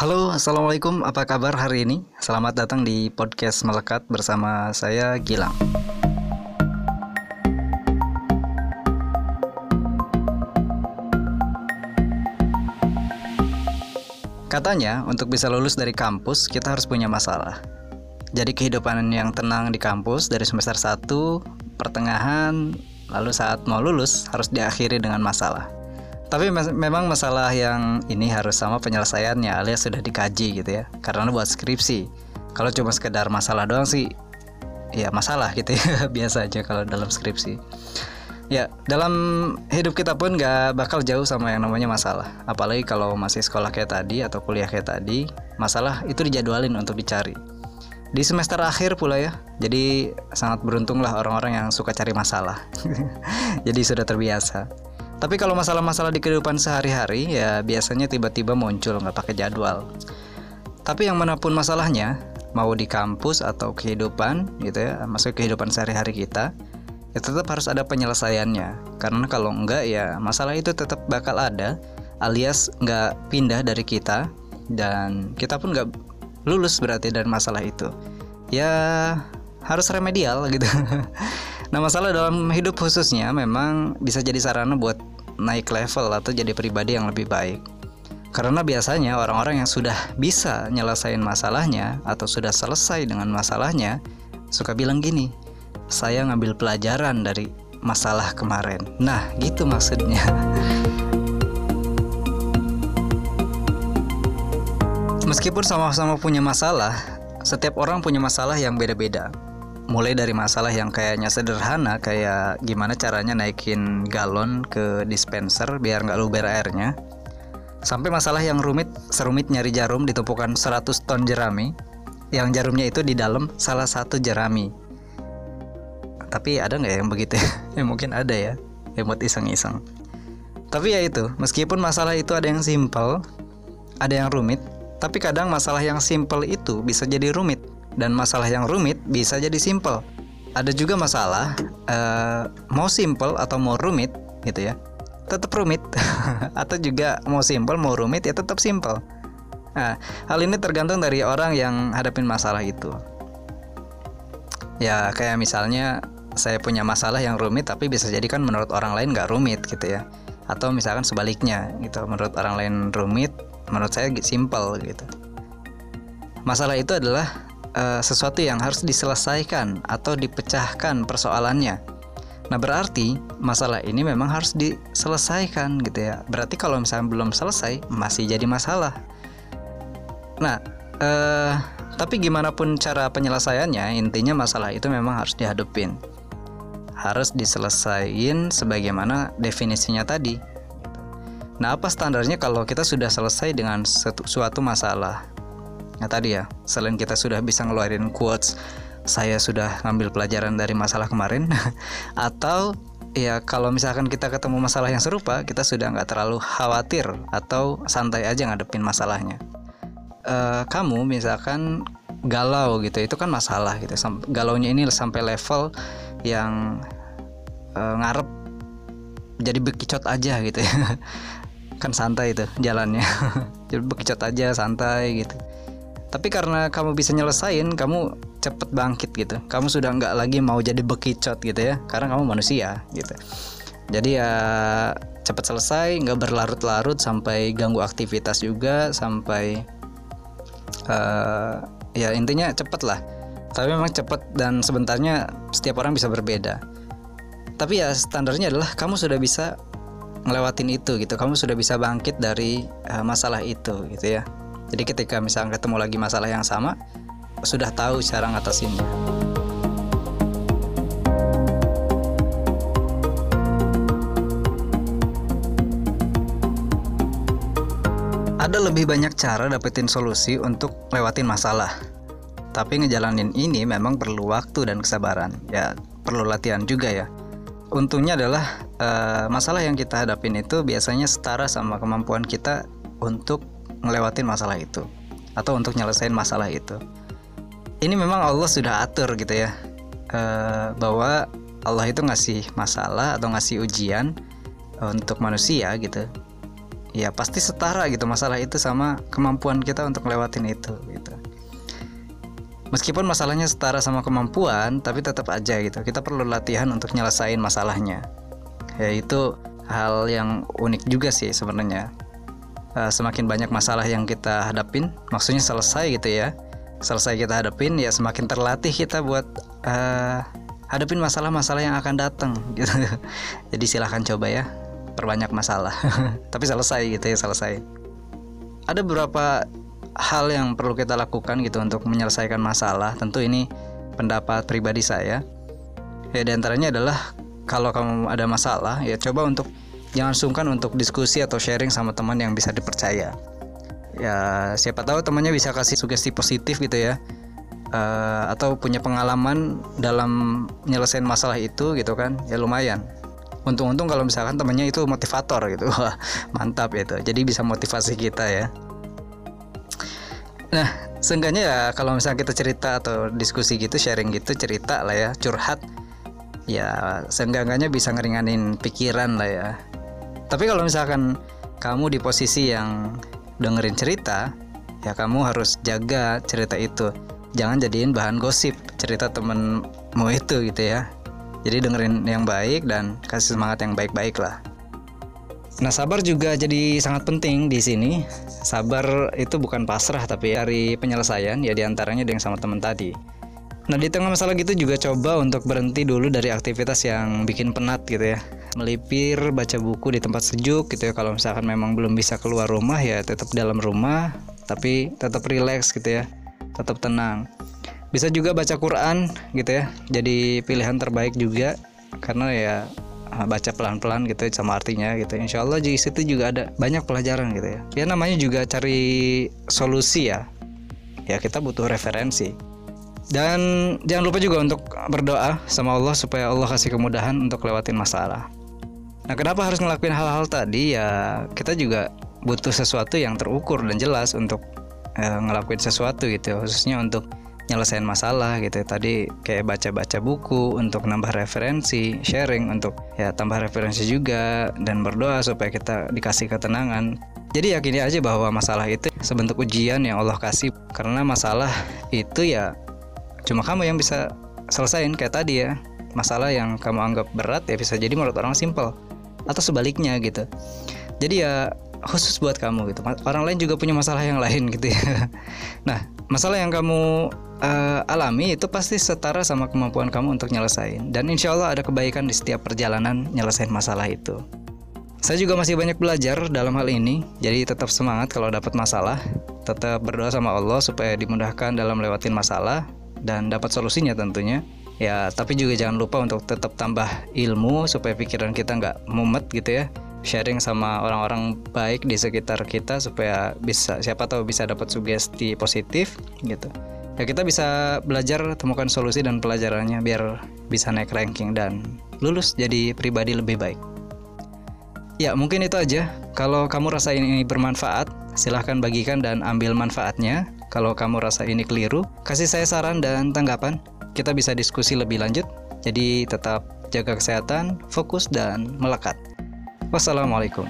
Halo, assalamualaikum. Apa kabar hari ini? Selamat datang di podcast Melekat bersama saya Gilang. Katanya, untuk bisa lulus dari kampus, kita harus punya masalah. Jadi kehidupan yang tenang di kampus dari semester 1, pertengahan, lalu saat mau lulus harus diakhiri dengan masalah. Tapi mes memang masalah yang ini harus sama penyelesaiannya alias sudah dikaji gitu ya. Karena buat skripsi. Kalau cuma sekedar masalah doang sih ya masalah gitu ya biasa aja kalau dalam skripsi. Ya, dalam hidup kita pun gak bakal jauh sama yang namanya masalah. Apalagi kalau masih sekolah kayak tadi atau kuliah kayak tadi, masalah itu dijadwalin untuk dicari. Di semester akhir pula ya, jadi sangat beruntung lah orang-orang yang suka cari masalah. jadi sudah terbiasa. Tapi kalau masalah-masalah di kehidupan sehari-hari ya biasanya tiba-tiba muncul nggak pakai jadwal. Tapi yang mana pun masalahnya, mau di kampus atau kehidupan gitu ya, masuk kehidupan sehari-hari kita, ya tetap harus ada penyelesaiannya. Karena kalau enggak ya masalah itu tetap bakal ada alias nggak pindah dari kita dan kita pun nggak lulus berarti dari masalah itu. Ya harus remedial gitu nah masalah dalam hidup khususnya memang bisa jadi sarana buat naik level atau jadi pribadi yang lebih baik karena biasanya orang-orang yang sudah bisa nyelesain masalahnya atau sudah selesai dengan masalahnya suka bilang gini saya ngambil pelajaran dari masalah kemarin. Nah, gitu maksudnya. Meskipun sama-sama punya masalah, setiap orang punya masalah yang beda-beda. Mulai dari masalah yang kayaknya sederhana, kayak gimana caranya naikin galon ke dispenser biar nggak luber airnya, sampai masalah yang rumit, serumit nyari jarum di tumpukan 100 ton jerami, yang jarumnya itu di dalam salah satu jerami. Tapi ada nggak yang begitu? Ya mungkin ada ya buat iseng-iseng. Tapi ya itu meskipun masalah itu ada yang simple ada yang rumit tapi kadang masalah yang simple itu bisa jadi rumit dan masalah yang rumit bisa jadi simple. Ada juga masalah uh, mau simple atau mau rumit gitu ya. Tetap rumit. Atau juga mau simple mau rumit ya tetap simple. Nah hal ini tergantung dari orang yang hadapin masalah itu. Ya kayak misalnya saya punya masalah yang rumit tapi bisa jadi kan menurut orang lain nggak rumit gitu ya. Atau misalkan sebaliknya gitu. Menurut orang lain rumit menurut saya simple gitu. Masalah itu adalah uh, sesuatu yang harus diselesaikan atau dipecahkan persoalannya nah berarti masalah ini memang harus diselesaikan gitu ya berarti kalau misalnya belum selesai masih jadi masalah nah uh, tapi gimana pun cara penyelesaiannya intinya masalah itu memang harus dihadupin harus diselesaikan sebagaimana definisinya tadi. Nah, apa standarnya kalau kita sudah selesai dengan suatu masalah? Nah, tadi ya, selain kita sudah bisa ngeluarin quotes, saya sudah ngambil pelajaran dari masalah kemarin, atau ya kalau misalkan kita ketemu masalah yang serupa, kita sudah nggak terlalu khawatir atau santai aja ngadepin masalahnya. Uh, kamu misalkan galau gitu, itu kan masalah gitu. Galaunya ini sampai level yang uh, ngarep jadi bekicot aja gitu ya kan santai itu jalannya jadi bekicot aja santai gitu tapi karena kamu bisa nyelesain kamu cepet bangkit gitu. Kamu sudah nggak lagi mau jadi bekicot gitu ya. Karena kamu manusia gitu. Jadi ya cepet selesai nggak berlarut-larut sampai ganggu aktivitas juga sampai uh, ya intinya cepet lah. Tapi memang cepet dan sebentarnya setiap orang bisa berbeda. Tapi ya standarnya adalah kamu sudah bisa ngelewatin itu gitu. Kamu sudah bisa bangkit dari uh, masalah itu gitu ya jadi ketika misalnya ketemu lagi masalah yang sama sudah tahu cara ngatasinnya ada lebih banyak cara dapetin solusi untuk lewatin masalah tapi ngejalanin ini memang perlu waktu dan kesabaran. Ya, perlu latihan juga ya. Untungnya adalah uh, masalah yang kita hadapin itu biasanya setara sama kemampuan kita untuk ngelewatin masalah itu atau untuk nyelesain masalah itu. Ini memang Allah sudah atur gitu ya. Uh, bahwa Allah itu ngasih masalah atau ngasih ujian untuk manusia gitu ya pasti setara gitu masalah itu sama kemampuan kita untuk lewatin itu gitu meskipun masalahnya setara sama kemampuan tapi tetap aja gitu kita perlu latihan untuk nyelesain masalahnya ya itu hal yang unik juga sih sebenarnya uh, semakin banyak masalah yang kita hadapin maksudnya selesai gitu ya selesai kita hadapin ya semakin terlatih kita buat uh, hadapin masalah-masalah yang akan datang gitu. Jadi silahkan coba ya perbanyak masalah. Tapi selesai gitu ya selesai. Ada beberapa hal yang perlu kita lakukan gitu untuk menyelesaikan masalah. Tentu ini pendapat pribadi saya. Ya di antaranya adalah kalau kamu ada masalah ya coba untuk jangan sungkan untuk diskusi atau sharing sama teman yang bisa dipercaya. Ya siapa tahu temannya bisa kasih sugesti positif gitu ya. Uh, atau punya pengalaman dalam menyelesaikan masalah itu gitu kan. Ya lumayan. Untung-untung kalau misalkan temennya itu motivator gitu. Wah mantap itu. Jadi bisa motivasi kita ya. Nah seenggaknya ya kalau misalnya kita cerita atau diskusi gitu sharing gitu cerita lah ya curhat. Ya seenggaknya bisa ngeringanin pikiran lah ya tapi kalau misalkan kamu di posisi yang dengerin cerita ya kamu harus jaga cerita itu jangan jadiin bahan gosip cerita temenmu itu gitu ya jadi dengerin yang baik dan kasih semangat yang baik-baik lah. Nah, sabar juga jadi sangat penting di sini. Sabar itu bukan pasrah tapi dari penyelesaian ya di antaranya dengan sama teman tadi. Nah, di tengah masalah gitu juga coba untuk berhenti dulu dari aktivitas yang bikin penat gitu ya. Melipir, baca buku di tempat sejuk gitu ya. Kalau misalkan memang belum bisa keluar rumah ya tetap dalam rumah, tapi tetap rileks gitu ya. Tetap tenang. Bisa juga baca Quran gitu ya. Jadi pilihan terbaik juga. Karena ya ah, baca pelan-pelan gitu ya, sama artinya gitu. Insya Allah di situ juga ada banyak pelajaran gitu ya. Ya namanya juga cari solusi ya. Ya kita butuh referensi. Dan jangan lupa juga untuk berdoa sama Allah supaya Allah kasih kemudahan untuk lewatin masalah nah kenapa harus ngelakuin hal-hal tadi? Ya kita juga butuh sesuatu yang terukur dan jelas untuk eh, ngelakuin sesuatu gitu. Khususnya untuk nyelesain masalah gitu. Tadi kayak baca-baca buku untuk nambah referensi sharing untuk ya tambah referensi juga dan berdoa supaya kita dikasih ketenangan. Jadi yakini aja bahwa masalah itu sebentuk ujian yang Allah kasih. Karena masalah itu ya cuma kamu yang bisa selesain kayak tadi ya. Masalah yang kamu anggap berat ya bisa jadi menurut orang simple atau sebaliknya gitu. Jadi ya khusus buat kamu gitu. Orang lain juga punya masalah yang lain gitu ya. Nah masalah yang kamu uh, alami itu pasti setara sama kemampuan kamu untuk nyelesain. Dan insya Allah ada kebaikan di setiap perjalanan nyelesain masalah itu. Saya juga masih banyak belajar dalam hal ini. Jadi tetap semangat kalau dapat masalah. Tetap berdoa sama Allah supaya dimudahkan dalam lewatin masalah dan dapat solusinya tentunya ya tapi juga jangan lupa untuk tetap tambah ilmu supaya pikiran kita nggak mumet gitu ya sharing sama orang-orang baik di sekitar kita supaya bisa siapa tahu bisa dapat sugesti positif gitu ya kita bisa belajar temukan solusi dan pelajarannya biar bisa naik ranking dan lulus jadi pribadi lebih baik. Ya mungkin itu aja. Kalau kamu rasa ini bermanfaat, silahkan bagikan dan ambil manfaatnya. Kalau kamu rasa ini keliru, kasih saya saran dan tanggapan. Kita bisa diskusi lebih lanjut. Jadi tetap jaga kesehatan, fokus dan melekat. Wassalamualaikum.